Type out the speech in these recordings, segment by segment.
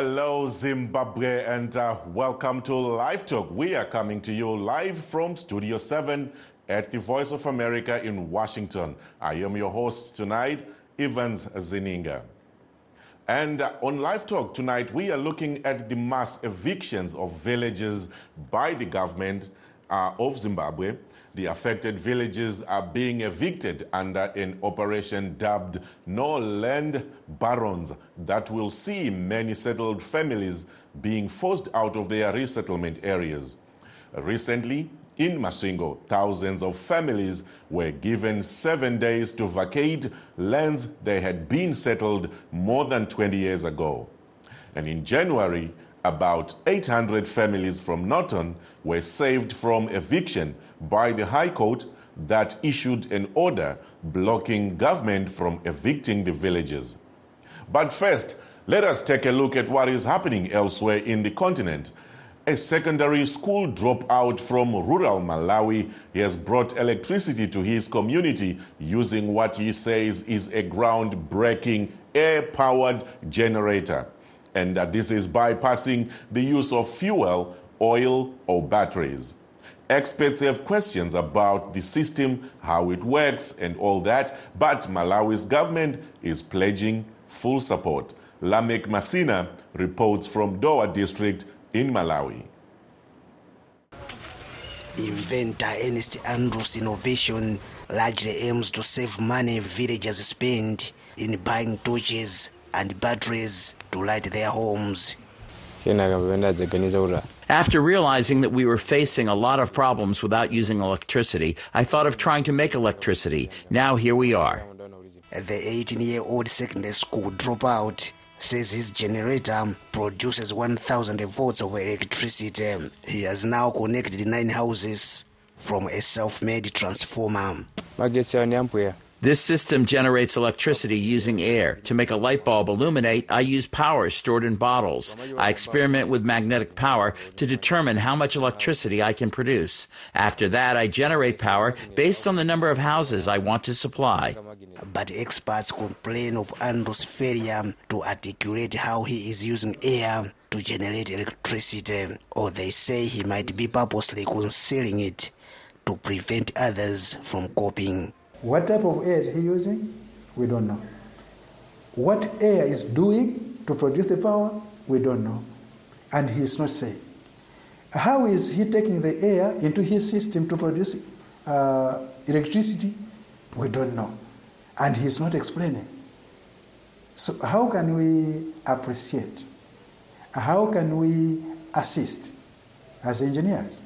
hello, Zimbabwe, and uh, welcome to Live Talk. We are coming to you live from Studio 7 at the Voice of America in Washington. I am your host tonight, Evans Zininga. And uh, on Live Talk tonight, we are looking at the mass evictions of villages by the government uh, of Zimbabwe. The affected villages are being evicted under an operation dubbed No Land Barons that will see many settled families being forced out of their resettlement areas. Recently, in Masingo, thousands of families were given seven days to vacate lands they had been settled more than 20 years ago. And in January, about 800 families from Norton were saved from eviction by the High Court that issued an order blocking government from evicting the villages. But first, let us take a look at what is happening elsewhere in the continent. A secondary school dropout from rural Malawi has brought electricity to his community using what he says is a groundbreaking air powered generator. And that this is bypassing the use of fuel, oil, or batteries. Experts have questions about the system, how it works, and all that, but Malawi's government is pledging full support. Lamek Masina reports from Doha district in Malawi. Inventor Ernest Andrews Innovation largely aims to save money villagers spend in buying torches and batteries to light their homes. After realizing that we were facing a lot of problems without using electricity, I thought of trying to make electricity. Now here we are. The 18 year old secondary school dropout says his generator produces 1000 volts of electricity. He has now connected nine houses from a self made transformer. This system generates electricity using air. To make a light bulb illuminate, I use power stored in bottles. I experiment with magnetic power to determine how much electricity I can produce. After that, I generate power based on the number of houses I want to supply. But experts complain of Andrew's failure to articulate how he is using air to generate electricity, or they say he might be purposely concealing it to prevent others from copying. What type of air is he using? We don't know. What air is doing to produce the power? We don't know. And he is not saying. How is he taking the air into his system to produce uh, electricity? We don't know. And he's not explaining. So, how can we appreciate? How can we assist as engineers?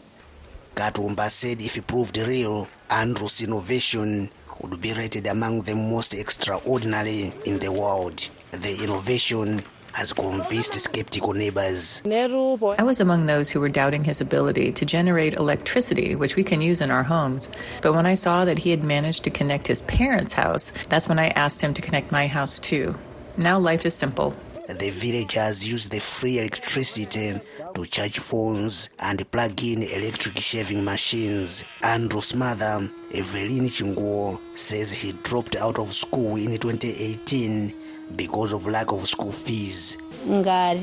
Katumba said if he proved real, Andrew's innovation would be rated among the most extraordinary in the world. The innovation has convinced skeptical neighbors. I was among those who were doubting his ability to generate electricity, which we can use in our homes. But when I saw that he had managed to connect his parents' house, that's when I asked him to connect my house too. Now life is simple. The villagers use the free electricity to charge phones and plug in electric shaving machines. Andrew's mother, Evelyn Chinguo, says he dropped out of school in 2018 because of lack of school fees. I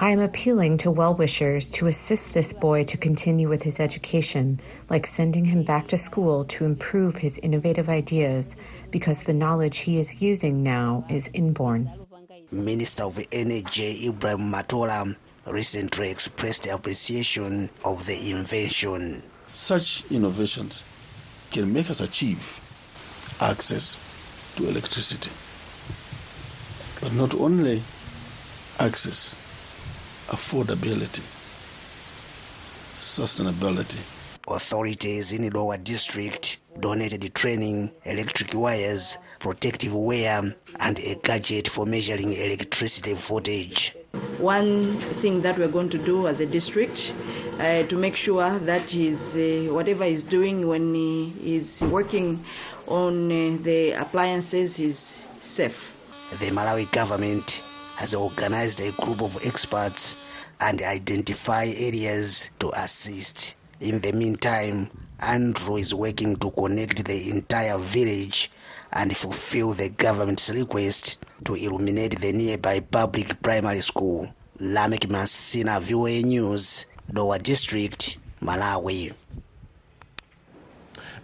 am appealing to well wishers to assist this boy to continue with his education, like sending him back to school to improve his innovative ideas, because the knowledge he is using now is inborn. Minister of Energy Ibrahim Matola recently expressed appreciation of the invention. Such innovations can make us achieve access to electricity. But not only access, affordability, sustainability. Authorities in Lower District donated training, electric wires, protective wear, and a gadget for measuring electricity voltage. One thing that we're going to do as a district uh, to make sure that he's, uh, whatever he's doing when he is working on uh, the appliances is safe. The Malawi government has organized a group of experts and identify areas to assist. In the meantime, Andrew is working to connect the entire village and fulfill the government's request to illuminate the nearby public primary school. Lamek Masina, VOA News, Lower District, Malawi.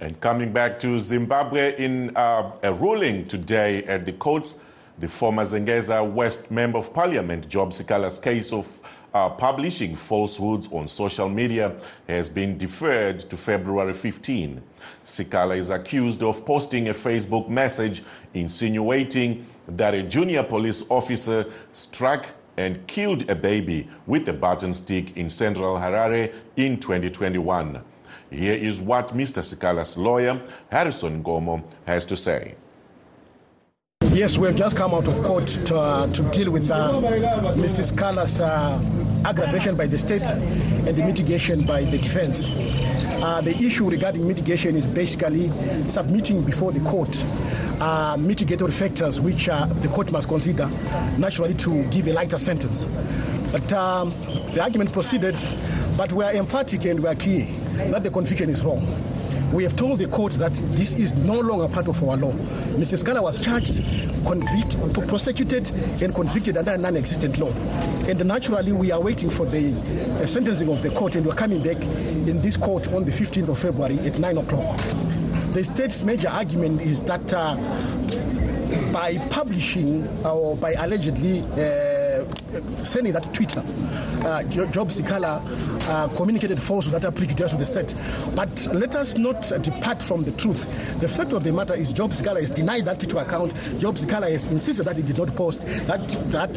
And coming back to Zimbabwe, in uh, a ruling today at the courts, the former Zengeza West Member of Parliament, Job Sikala's case of uh, publishing falsehoods on social media has been deferred to February 15. Sikala is accused of posting a Facebook message insinuating that a junior police officer struck and killed a baby with a button stick in central Harare in 2021. Here is what Mr. Sikala's lawyer, Harrison Gomo, has to say. Yes, we have just come out of court to, uh, to deal with uh, Mrs. Kala's uh, aggravation by the state and the mitigation by the defense. Uh, the issue regarding mitigation is basically submitting before the court uh, mitigatory factors which uh, the court must consider naturally to give a lighter sentence. But um, the argument proceeded, but we are emphatic and we are clear that the conviction is wrong. We have told the court that this is no longer part of our law. Mr. Scala was charged, convicted, prosecuted, and convicted under a non existent law. And naturally, we are waiting for the uh, sentencing of the court, and we're coming back in this court on the 15th of February at 9 o'clock. The state's major argument is that uh, by publishing or by allegedly uh, sending that Twitter, uh, Job Sikala uh, communicated falsehoods that are prejudicial to the state. But let us not depart from the truth. The fact of the matter is Job Sikala has denied that Twitter account. Job Sikala has insisted that he did not post. That, that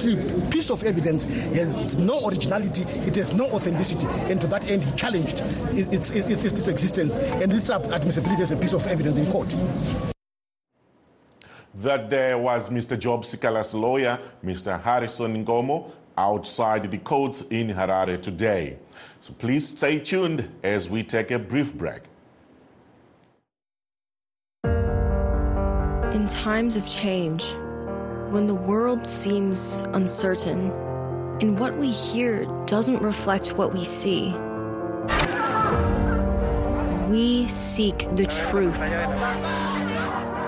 piece of evidence has no originality, it has no authenticity. And to that end, he challenged its, its, its existence and its admissibility as a piece of evidence in court that there was Mr. Job Sikala's lawyer, Mr. Harrison Ngomo, outside the courts in Harare today. So please stay tuned as we take a brief break. In times of change, when the world seems uncertain and what we hear doesn't reflect what we see, we seek the truth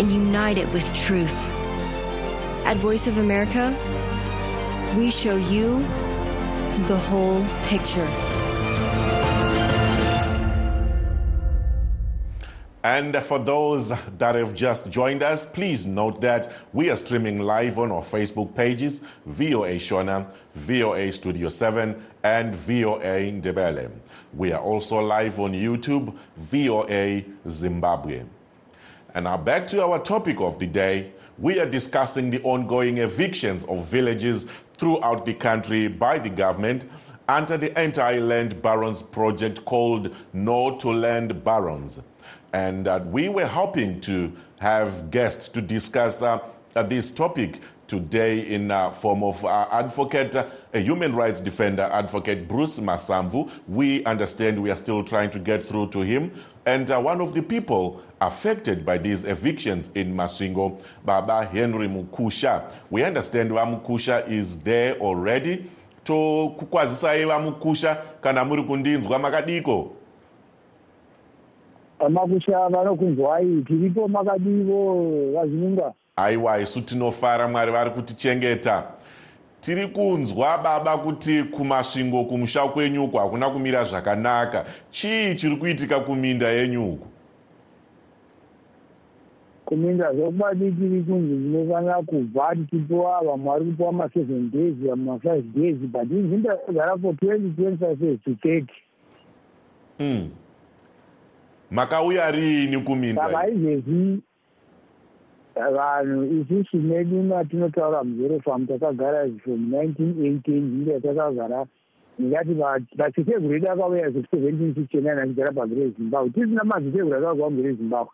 and unite it with truth. At Voice of America, we show you the whole picture. And for those that have just joined us, please note that we are streaming live on our Facebook pages, VOA Shona, VOA Studio 7, and VOA Ndebele. We are also live on YouTube, VOA Zimbabwe. And now back to our topic of the day. We are discussing the ongoing evictions of villages throughout the country by the government under the anti-land barons project called No to Land Barons. And uh, we were hoping to have guests to discuss uh, uh, this topic today in uh, form of uh, advocate, uh, a human rights defender, advocate Bruce Masamvu. We understand we are still trying to get through to him. And uh, one of the people affected by these evictions in Masingo, Baba Henry Mukusha. We understand Vamukusha is there already. tokukwazisai vamukusha kana muri kundinzwa makadiko? Makusha vanokunzwai tiripo makadivo vazvinunga aiwa isu tinofara mwari vari kutichengeta. Tiri kunzwa baba kuti kumasvingo kumusha kwenyuku hakuna kumira zvakanaka. Chii chiri kuitika kuminda yenyuku kuminda zvokuba diki rikunzi tinofanira kubva tichipuwa vamwe vari kupuwa maseven days vamwe mafive days but inzvimbo yakagara for twenty twenty five years to thirty hmm. makauya riini kuminda saka izvezvi vanhu isusu medu matinotaura muzero famu takagara from nineteen eighteen nzvimbo yatakagara ndingati vachiteguru edu akauya seventeen sixty nine achigara pagere yezimbabwe tisina maziteguru akagwa mugere yezimbabwe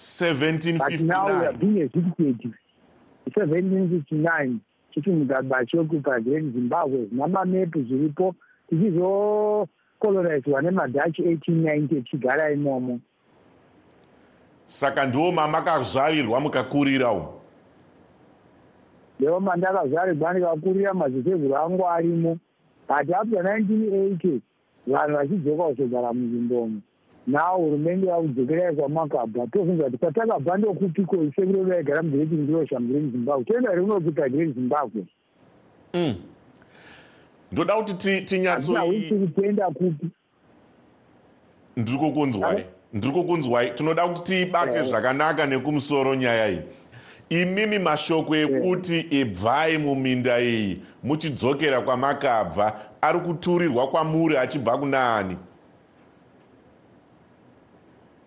1759 but now we are being executed. 1759 tichi mugabe achiokupa then zimbabwe namamepu zviripo tichizokolonizwa nemadhachi 1890 echigara imomo saka ndiwo mamakazvarirwa mukakurira umu. Ndiwo mandakazvarirwa ndikakurira maziteguru angu arimo but after 1980 vanhu vachidzoka kuzogara munzvimbomo now hurumende yakudzokerai kwamakabva tofunza kuti kwatakabva ndokupiko isekuru vaigara mugireti ndilosha mugireti zimbabwe toenda ri unokuita gireti zimbabwe. Ndoda kuti tinyatsokutenda kupi. Ndiri kukunzwai. Ndiri kukunzwai. Tinoda kuti tiibate zvakanaka nekumusoro nyaya iyi. Imimi mashoko ekuti ibvai muminda iyi muchidzokera kwamakabva. Ari kuturirwa kwamuri achibva kuna ani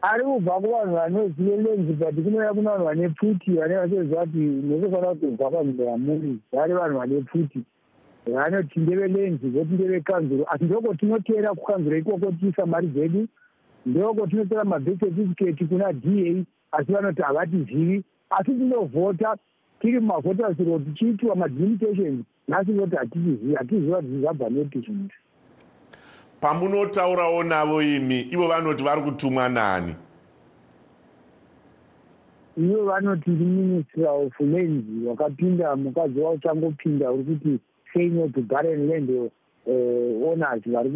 ari kubva kuvanhu vanozive lenzi but kunoya kuna vanhu vane pfuti vane vachiziva kuti nekufanira kubva panzvimbo yamuri vari vanhu vane pfuti. Vanoti ndevelenzi voti ndevekanzuro asi ndoko tinoteera kukanzuro ikoko tiisa mari dzedu ndoko tinotora mabhek certificate kuna da asi vanoti havatizivi. Asi tinovhota tiri mumavhotas ro tichiitiwa madelimitations nhasi voti hatichizivi hatiziva kuti zvabva nepi zvinhu pamunotaurawo navo imi ivo vanoti vari kutumwa nani? Ivo vanoti ndiministry of lands wakapinda mukadzi wauchangopinda uri kuti sayno to garen land uh, owners vari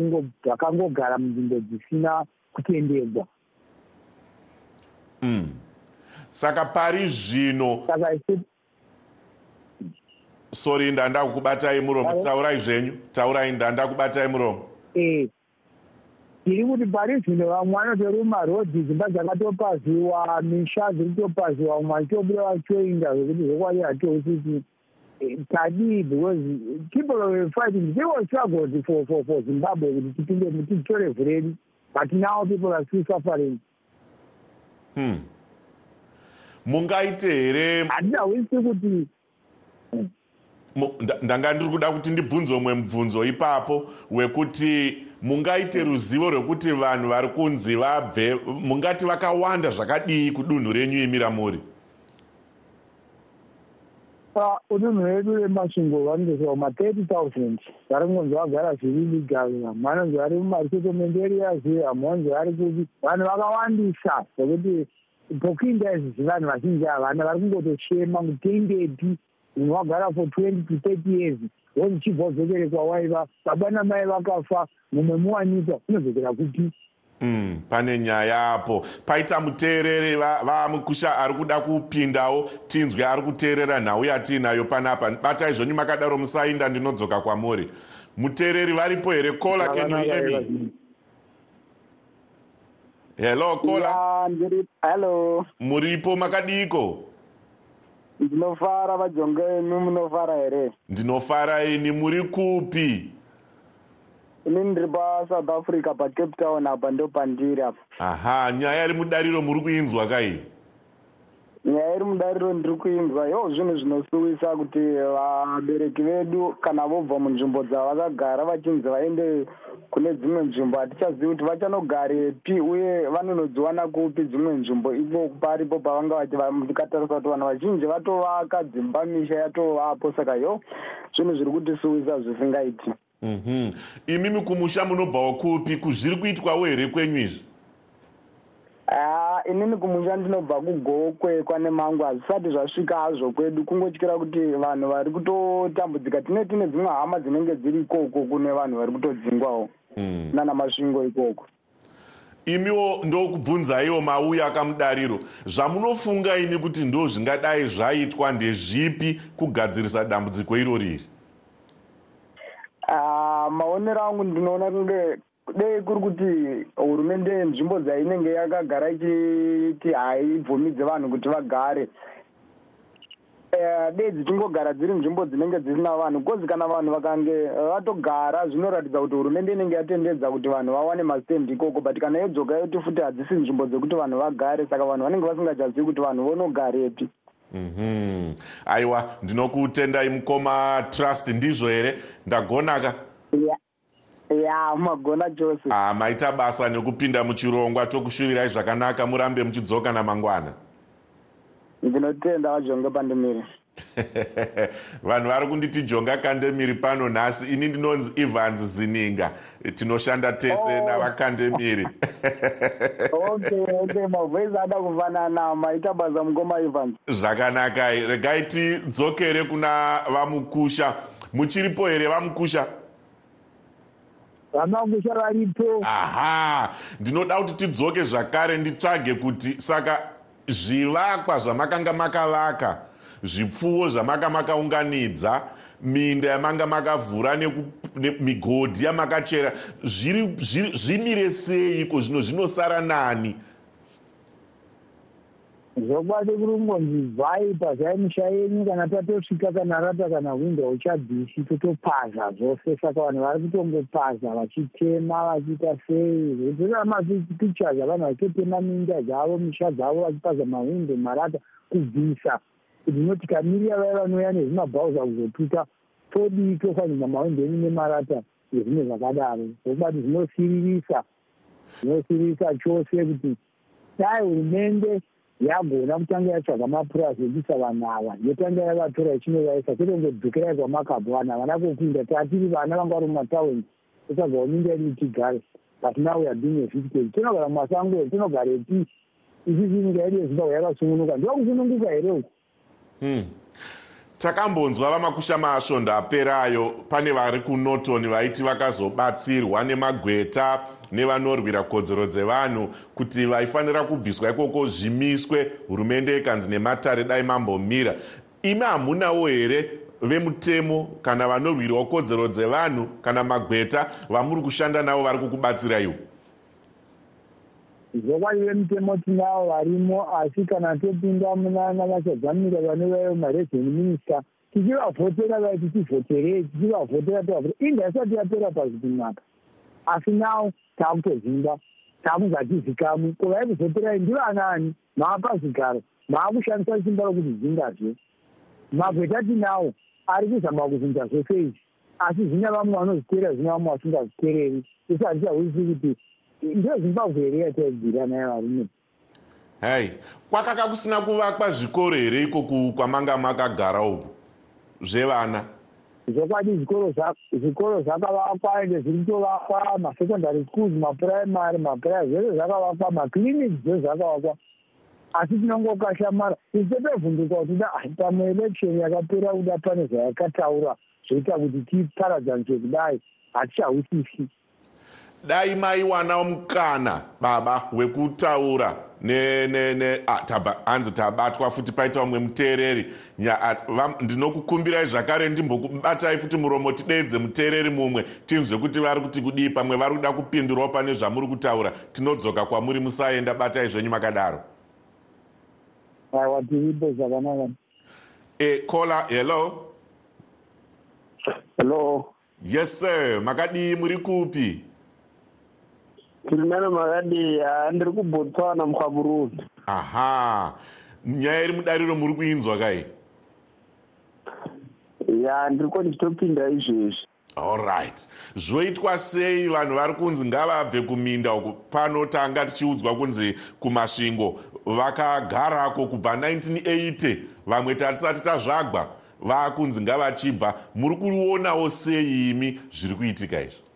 vakangogara munzvimbo dzisina kutenderwa mm. saka pari zvino saka sori ndanda kukubatai muromo. Taurai zvenyu. Taurai ndanda kubatai muromo. E tiri kuti pari zvino vamwe vanotoruma rodhi dzimba dzakatopaziwa misha dziri kutopaziwa vamwe vachitobuda vachoinda zvekuti zvokwadi hatousiti tadi because people were fighting. They were struggled for, for, for zimbabwe kuti tipinde titore vhuredu but now people are still suffering. Hmm. mungaite here? Handidahwisi kuti ndanga ndiri kuda kuti ndibvunze umwe mubvunzo ipapo wekuti mungaite ruzivo rwekuti vanhu vari kunzi vabve mungati vakawanda zvakadii kudunhu renyu imira muri udunhu redu remasvingo vanondosewa ma-thirty thousand vari kungonzi vagara zviri legal vamwe vanonzi vari mumasettlement areas vamwe vanonzi vari kupi vanhu vakawandisa zvokuti pokuinda izvizvi vanhu vazhinji havana vari kungotoshema kutendepi wagara for twenty to thirty years wonzi chibva udzokere kwawaiva baba namai vakafa mumwe muwanikwa unodzokera kupi? Mm, pane nyaya apo paita muteereri vamukusha ari kuda kupindawo tinzwi ari kuteerera nhau yatiinayo panapa. Batai zvonyu makadaro musainda ndinodzoka kwamuri. Muteereri varipo here? Kola kenyuemi hello kola? Hello. Muripo makadiko ndinofara vajonga enu munofara here? Ndinofara ini muri kupi? Inini ndiri pasouth africa pacape town apa ndo pandiri apa aha nyaya iri mudariro muri kuinzwa kai nyaya iri mudariro ndiri kuinzwa yo zvinhu zvinosuwisa kuti vabereki vedu kana vobva munzvimbo dzavakagara vachinzi vaende kune dzimwe nzvimbo hatichazivi kuti vachanogarepi uye vanonodziwana kupi dzimwe nzvimbo ipo paripo pavanga vachikatarisa kuti vanhu vazhinji. Vatovaka dzimba misha yatovapo. Saka yo zvinhu zviri kutisuwisa zvisingaiti. -hmm. imimi kumusha munobvawo kupi? Kuzviri kuitwawo here kwenyu izvi? Haa inini kumusha ndinobva kugokwe kwane mangu hazvisati zvasvika hazvo kwedu kungotyira kuti vanhu vari kutotambudzika tine tine dzimwe hama dzinenge dziri ikoko kune vanhu vari kutodzingwawo mm. nana masvingo ikoko. Imiwo ndokubvunzaiwo mauya akamudariro. Zvamunofunga imi kuti ndo zvingadai zvaitwa ndezvipi kugadzirisa dambudziko iro riri Uh, maonero angu ndinoona kunge dei kuri kuti hurumende yenzvimbo dzainenge yakagara ichiti haibvumidze vanhu kuti vagare. Uh, dei dzichingogara dziri nzvimbo dzinenge dzisina vanhu kozi kana vanhu vakange vatogara zvinoratidza kuti hurumende inenge yatendedza kuti vanhu vawane mastendi ikoko but kana yodzoka yoti futi hadzisi nzvimbo dzekuti vanhu vagare saka vanhu vanenge vasingachazivi kuti vanhu vonogarepi. Mhm. Aiwa ndinokutendai mukoma trust ndizvo here? Ndagonaka ya magona chose ah, maita basa nekupinda muchirongwa tokushuvirai zvakanaka murambe muchidzoka namangwana. Ndinotenda vajonge pandimiri vanhu vari kunditi jonga kandemiri pano nhasi. Ini ndinonzi evans zininga. Tinoshanda tese oh. navakandemiri. Okay mavhoisi ada kufanana. Maita basa mukoma evans. Zvakanaka. Regai tidzokere kuna vamukusha. Muchiripo here vamukusha vamakusha varipo. Aha ndinoda kuti tidzoke zvakare nditsvage kuti saka zvivakwa zvamakanga makavaka zvipfuwo zvamanga makaunganidza minda yamanga makavhura migodhi yamakachera zvimire seiko zvino zvinosara nani zvokwadi kuri kungonzi bvai pazai misha yenyu kana tatosvika kana rata kana hwindo uchadhisi totopaza zvose. Saka vanhu vari kutongopaza vachitema vachiita sei? Zvotora mapictures avanhu vachitotema minda dzavo misha dzavo vachipaza mahwindo marata kubvisa. Kuti noti kamirira vaya vanouya nezvimabhauza kuzotuta todii tofanirwa mahwindo enyu nemarata ezvimwe zvakadaro? Zvokubati zvinosiririsa zvinosiririsa chose kuti dai hurumende yagona kutanga yatsvaga mapurasi ekuisa vanhu ava. Yotanga yavatora ichinovaisa kwete kungodzokerai kwamakabva vanhu havana kokunda tatiri vana vanga vari mumataundi totsvagawo minda yedu tigare weare being evicted tinogara mumasango here tinogarepi isisi nyika yedu yezimbabwe yakasungunuka ndiwa kusununguka here uku? Hmm. takambonzwa vamakusha masvondo aperayo pane vari kunoton vaiti vakazobatsirwa nemagweta nevanorwira kodzero dzevanhu kuti vaifanira kubviswa ikoko zvimiswe. Hurumende ikanzi nematare dai mambomira imi hamunawo here vemutemo kana vanorwirawo kodzero dzevanhu kana magweta vamuri kushanda navo vari kukubatsira iwo zvokwadi vemutemo tinavo varimo asi kana topinda munana vachadzamira vane maregioni minista tichivavhotera vai tichivhoterei? Tichivavhotera tovhotera inda isati yapera pazvipinaka asi nawo taakutozimba taakuzatizikamwi kuvai kuvhoterai ndivanaani maapa zvigaro maakushandisa simba rokuti zingazve magweta tinawo ari kuzama kuzvinza zvese izvi asi zvina vamwe vanozviteerera zvina vamwe vasingazviteereri isi hatichahwisi kuti ndezimbabwe here yataibvira naye varume hai kwakaka kusina kuvakwa zvikoro here ikoku kwamanga makagara uku? Zvevana zvokwadi zvikoro zvakavakwa ende zviri kutovakwa masecondary schools mapuraimary maprai zvese zvakavakwa maclinics zve zvakavakwa. Asi tinongokashamara isi totobvunduka kuti da pamwe election yakapera kuda pane zvayakataura zvoita kuti tiparadzanise kudai hatichahwisisi dai maiwana mukana baba wekutaura hanzi tabatwa futi paita vamwe muteereri. Ndinokukumbirai zvakare ndimbokubatai futi muromo tidedze muteereri mumwe. Tinzwe kuti vari kuti kudii pamwe vari kuda kupindurawo pane zvamuri kutaura. Tinodzoka kwamuri musaenda batai zvenyu makadaro. Aiwa tiripo zvakanaka. E kola hello? Hello? Yes sir. Makadii muri kupi tiri nane makadi ndiri kubotswana mukwaburundi aha nyaya iri mudariro muri kuinzwa kai? Ya ndiriko ndichitopinda izvezvi. Allright zvoitwa sei vanhu vari kunzi ngavabve kuminda uku? Pano tanga tichiudzwa kunzi kumasvingo vakagarako kubva 1980 vamwe tatisati tazvagwa vakunzi ngavachibva. Muri kuonawo sei imi zviri kuitika izvi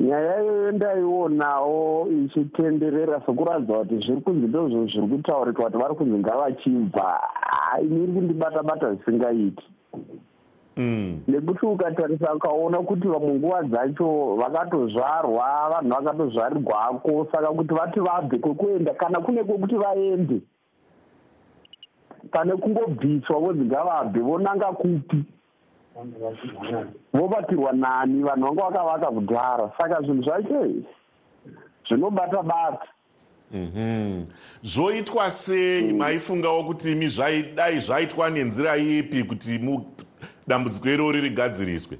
nyaya iyoyo ndaionawo ichitenderera sokuratidza kuti zviri kunzi ndozvo zviri kutaurika kuti vari kunzi ngavachibva. Ini iri kundibata bata zvisingaiti. Mm. nekuti ukatarisa ukaona kuti vamwe nguva dzacho vakatozvarwa vanhu vakatozvarirwako saka kuti vati vabve kwekuenda kana kune kwekuti vaende pane kungobviswa vonzi ngavabve vonanga kupi vobatirwa nani vanhu vanga vakavaka kudhara saka zvinhu zvacho zvinobata bata. Mhm. zvoitwa sei? Maifungawo kuti imi dai zvaitwa nenzira ipi kuti dambudziko iroro rigadziriswe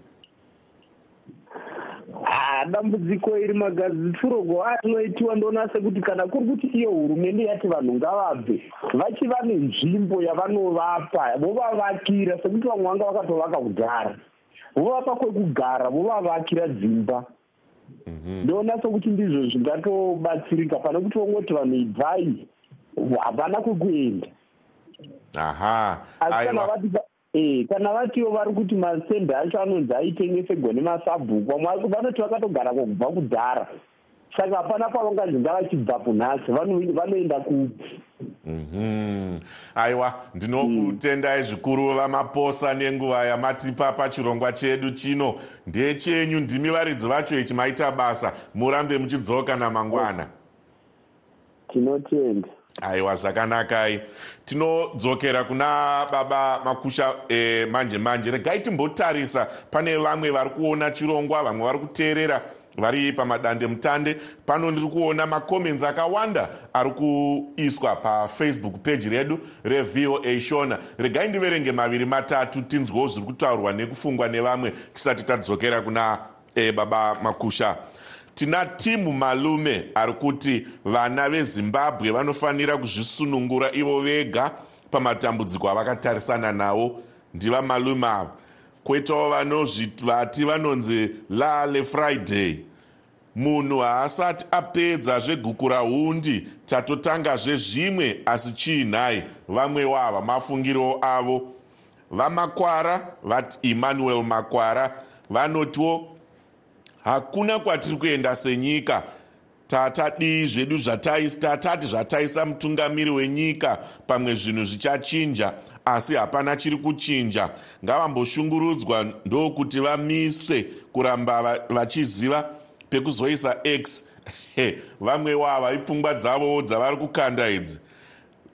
dambudziko iri magadzitsuro atinoitiwa ndoona sekuti kana kuri kuti iyo hurumende yati vanhu ngavabve vachiva nenzvimbo yavanovapa vovavakira sekuti vamwe vanga vakatovaka kudhara. Vovapa kwekugara vovavakira dzimba. Mhm. ndoona sekuti ndizvo zvingatobatsirika pane kuti vongoti vanhu ibvai hapana kwekuenda. Aha asi kana vati kana vatiwo vari kuti masende acho anonzi aitengeserwa nemasabhuku vamwe vanoti vakatogara kokubva kudhara. Saka hapana pavanganzi ngavachibvapo nhasi vanoenda kupi mhm. aiwa ndinokutendai zvikuru vamaposa nenguva yamatipa pachirongwa chedu chino. Ndechenyu ndimi varidzi vacho ichi maita basa. Murambe muchidzoka namangwana. Tinotenda aiwa zvakanakai tinodzokera kuna baba makusha e, manje manje. Regai timbotarisa. Pane vamwe vari kuona chirongwa vamwe vari kuteerera vari pamadande mutande. Pano ndiri kuona makomens akawanda ari kuiswa pafacebook page redu revoa shona. Regai ndiverenge maviri matatu tinzwewo zviri kutaurwa nekufungwa nevamwe. Tisati tadzokera kuna e, baba makusha tina timu malume ari kuti vana vezimbabwe vanofanira kuzvisunungura ivo vega pamatambudziko avakatarisana nawo ndiva malume ava. Kwoitawo vati vanonzi lale friday. Munhu haasati apedza zveguku rahundi tatotangazve zvimwe asi chiinhai vamwe wava mafungiro avo. Vamakwara vati emmanuel makwara vanotiwo hakuna kwatiri kuenda senyika. Tatadii zvedu tatati zvataisa mutungamiri wenyika pamwe zvinhu zvichachinja asi hapana chiri kuchinja. Ngavamboshungurudzwa ndokuti vamiswe kuramba vachiziva pekuzoisa x. Vamwe wava ipfungwa dzavowo dzavari kukanda idzi.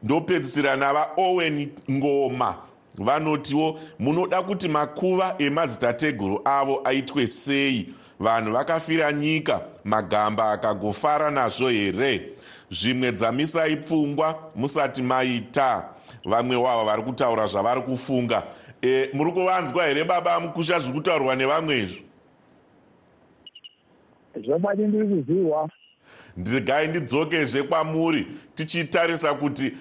Ndopedzisira navaowen ngoma vanotiwo munoda kuti makuva emadzitateguru avo aitwe sei vanhu vakafira nyika magamba akagofara nazvo here? Zvimwe dzamisai pfungwa musati maita. Vamwe wava vari kutaura zvavari kufunga. E, muri kuvanzwa here baba mukusha zviri kutaurwa nevamwe izvo zvobati ndiri kuziva ndigai ndidzokezve kwamuri tichitarisa kuti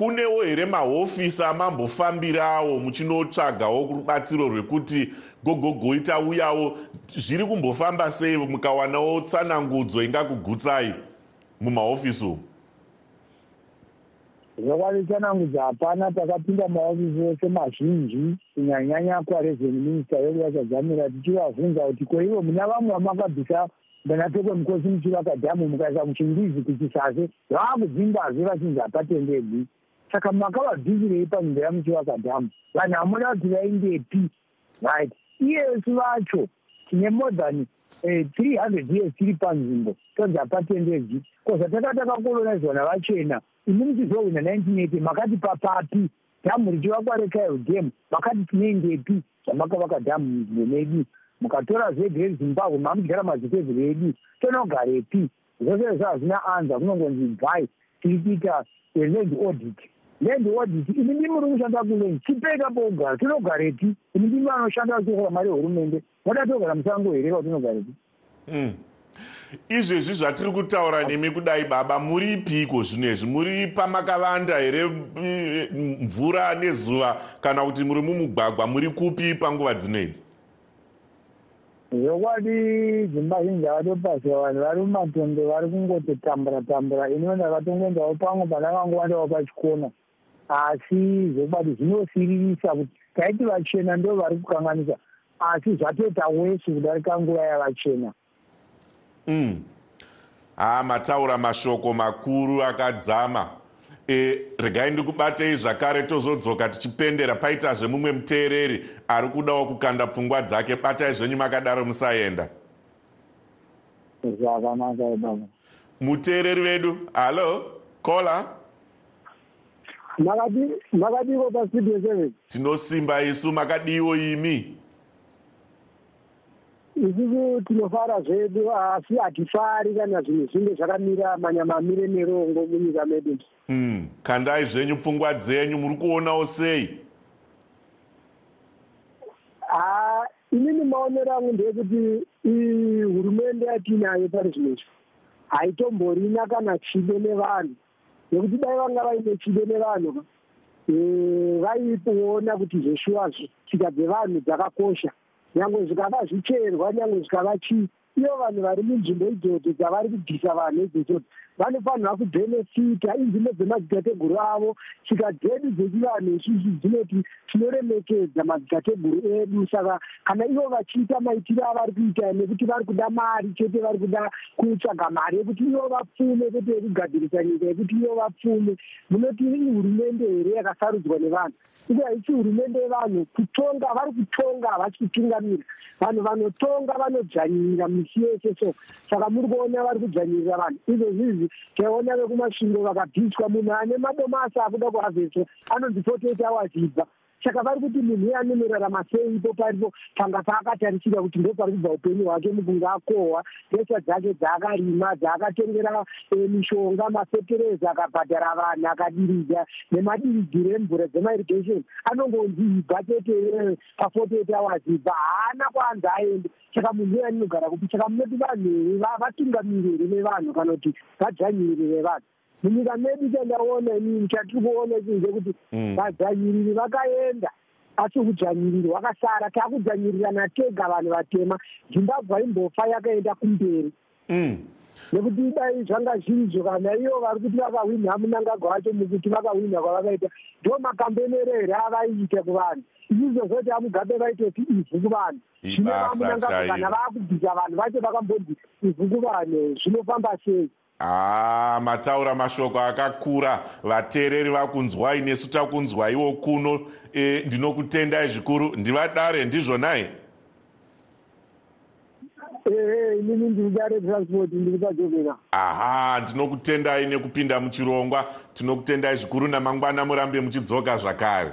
kunewo here mahofisi amambofambirawo muchinotsvagawo rubatsiro rwekuti gogogoita uyawo zviri kumbofamba sei mukawanawo tsanangudzo ingakugutsai mumahofisi umu? Zvokwadi tsanangudzo hapana takapinda mahofisi ose mazhinji kunyanyanya kwareven minista yedu vachadzamira tichivabvunza kuti koivo muna vamwe vamakabvisa mbanatokwe mukosi muchivakadhamu mukaisa muchingizi kuchisase vaakudzimbazve vachinzi hapatendebwi saka makavabvisirei panzvimbo yamuchivakadhamu vanhu hamuda kuti vaindepi right. Iyesu vacho tine more than eh, three hundred years tiri panzvimbo tonzi hapatendedzi koza taka takakolonizwa navachena imi muchizowina nineteen eighty makati papapi dhamu richivakwa rekaio dam makati tinoendepi zvamakavaka dhamu munzvimbo medu. Mukatora zvegre zimbabwe mamudyara mazitezero edu tonogarepi. Zvose izvo hazvina anza kunongonzi bvai tiri kuita land audit audit imi ndimi muri kushanda kuland chipeka pogara tinogarepi imi ndimi vanoshanda vachiokola mari yehurumende moda togara musango here vatinogarepi hmm. izvezvi zvatiri kutaura nemi kudai baba muripiko zvino izvi? Muri pamakavanda here mvura nezuva? Kana kuti muri mumugwagwa muri kupi panguva dzino idzi? Zvokwadi dzimba zhinji avatopasiwa vanhu vari mumatondo vari kungototambura tambura iniwo ndakatongoendawo pamwe pandakangowandawo pachikona asi zvokwadi zvinosiririsa kuti taiti vachena ndo vari kukanganisa asi zvatoita wesi kudarika nguva yavachena. Mm. ha mataura mashoko makuru akadzama. E, regai ndikubatei zvakare tozodzoka tichipendera. Paitazve mumwe muteereri ari kudawo kukanda pfungwa dzake. Batai zvenyu makadaro musaenda. Zvakanaka baba. Muteereri vedu hallo kola makadiko pastudio seven tinosimba isu makadiwo imi. Isusu tinofara zvedu asi hatifari kana zvinhu zvinge zvakamira manyama amire nerongo munyika medu. Mm. kandai zvenyu pfungwa dzenyu muri kuonawo sei? Ha inini maonero angu ndeyekuti hurumende yatiinayo pari zvinezvi haitomborina kana chido nevanhu nekuti dai vanga vaine chido nevanhu vaiona kuti zveshuwazvo tsika dzevanhu dzakakosha nyange zvikava zvicherwa nyange zvikava chii ivo vanhu vari munzvimbo idzodzo dzavari kubvisa vanhu idzodzo vanofanira kubhenefita inzvimbo dzemadzitateguru avo. Tsika dzedu dzechivanhu isvizvi dzinoti tinoremekedza madzitateguru edu saka kana ivo vachiita maitiro avari kuita nekuti vari kuda mari chete vari kuda kutsvaga mari yekuti ivo vapfume kwete yekugadzirisa nyika yekuti ivo vapfume. Munoti ihurumende here yakasarudzwa nevanhu? Uye haisi hurumende yevanhu kutonga vari kutonga havasi kutungamira vanhu vanotonga vanodzvanyirira misi yese so saka muri kuona vari kudzvanyirira vanhu. Izvozvizvi taiona vekumasvingo vakabviswa munhu ane madomasa akuda kuhavheswa anonzi forty eight hours ibva saka vari kuti munhu uye anonorarama sei ipo paripo panga paakatarisira kuti ndo pari kubva upenyu hwake mukunge akohwa pesa dzake dzaakarima dzaakatengera eh, mishonga mafetereza akabhadhara vanhu akadiridza nemadiridhiro emvura dzemairrigation. Anongonzi ibva chete eh, paforty eight hours ibva haana kwanzi aende. Saka munhu uye aninogara kupi? Saka munoti vanhu vatungamiri here nevanhu kana kuti vadzvanyiri vevanhu munyika medu chandaona inini chatiri kuona chinhu chekuti Mm. vadzvanyiriri vakaenda asi udzvanyiriri hwakasara. Taakudzvanyirirana tega vanhu vatema. Zimbabwe imbofa yakaenda kumberi. Mm. nekuti dai zvanga zvirizvo kana ivo vari kuti vakahwina munangagwa wacho mukuti vakahwina kwavakaita. Ndo makambenero here avaiita kuvanhu? Izvizvo zvoti amugabe vaitoti ivhu kuvanhu. Zvino vamunangagwa kana vaakubvisa vanhu vacho vakambonzi ivhu kuvanhu zvinofamba sei Ah, mataura mashoko akakura. Vateereri vakunzwai nesu takunzwaiwo kuno e, ndinokutendai zvikuru. Ndivadare ndizvonai ehe inini ndiri dare transport ndiri pajovera. Aha ndinokutendai nekupinda muchirongwa. Tinokutendai zvikuru namangwana murambe muchidzoka zvakare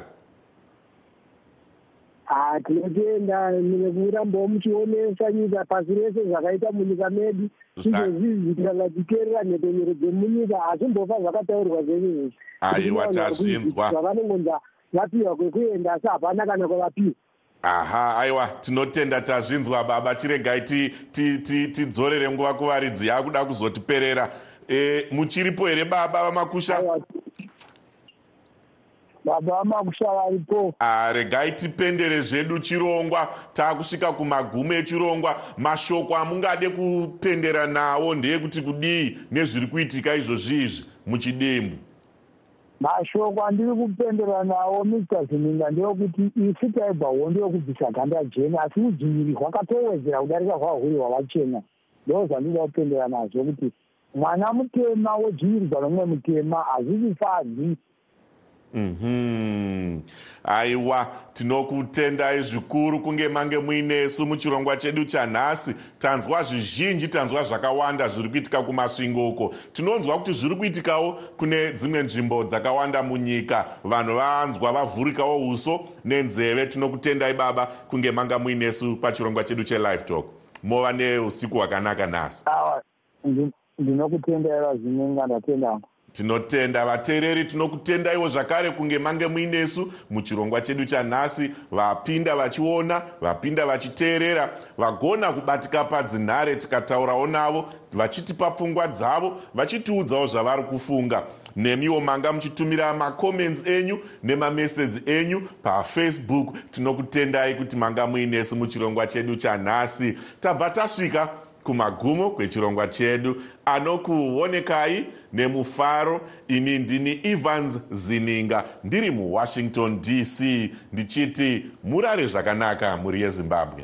tinotenda nekurambawo muchionesa nyika pasi rese zvakaita munyika medu izvozvizvi tikangadziteerera nheponyero dzemunyika hazvimbofa zvakataurirwa zvezvezvi Aiwa, tazvinzwa. vanongonza vapiwa kwekuenda asi hapana kana kwavapiwa. Aha aiwa tinotenda tazvinzwa baba chiregai ti- ti- ti- tidzorere nguva kuvaridzi yakuda kuzotiperera. E, muchiripo here baba vamakusha baba vamakusha varipo Ah, regai tipendere zvedu chirongwa taakusvika kumagumo echirongwa. Mashoko amungade kupendera nawo ndeyekuti kudii nezviri kuitika izvozvizvi muchidembu. Mashoko andiri kupendera nawo mr zininga ndeyekuti isu taibva hondo yokubvisa ganda jena asi udzvinyiri hwakatowedzera kudarika hwahuri hwavachena ndo zvandinoda kupendera nazvo kuti mwana mutema wodzvinyirirwa nomumwe mutema hazvisifadzi Mhm. aiwa tinokutendai zvikuru kunge mange muinesu muchirongwa chedu chanhasi. Tanzwa zvizhinji tanzwa zvakawanda zviri kuitika kumasvingo uko. Tinonzwa kuti zviri kuitikawo kune dzimwe nzvimbo dzakawanda munyika. Vanhu vanzwa vavhurikawo uso nenzeve. Tinokutendai baba kunge manga muinesu pachirongwa chedu chelive talk. Mova neusiku hwakanaka nhasi. Awa ndi- ndinokutendera zininga ndatendangu tinotenda vateereri tinokutendaiwo zvakare kunge mange muinesu. Muchirongwa chedu chanhasi vapinda vachiona vapinda vachiteerera. Vagona kubatika padzinhare tikataurawo navo vachitipa pfungwa dzavo vachitiudzawo zvavari kufunga. Nemiwo manga muchitumira macomments enyu nemamesedzi enyu pafacebook. Tinokutendai kuti manga muinesu muchirongwa chedu chanhasi. Tabva tasvika kumagumo kwechirongwa chedu. Anokuonekai nemufaro ini ndini evans zininga. Ndiri muwashington dc ndichiti murare zvakanaka muri yezimbabwe.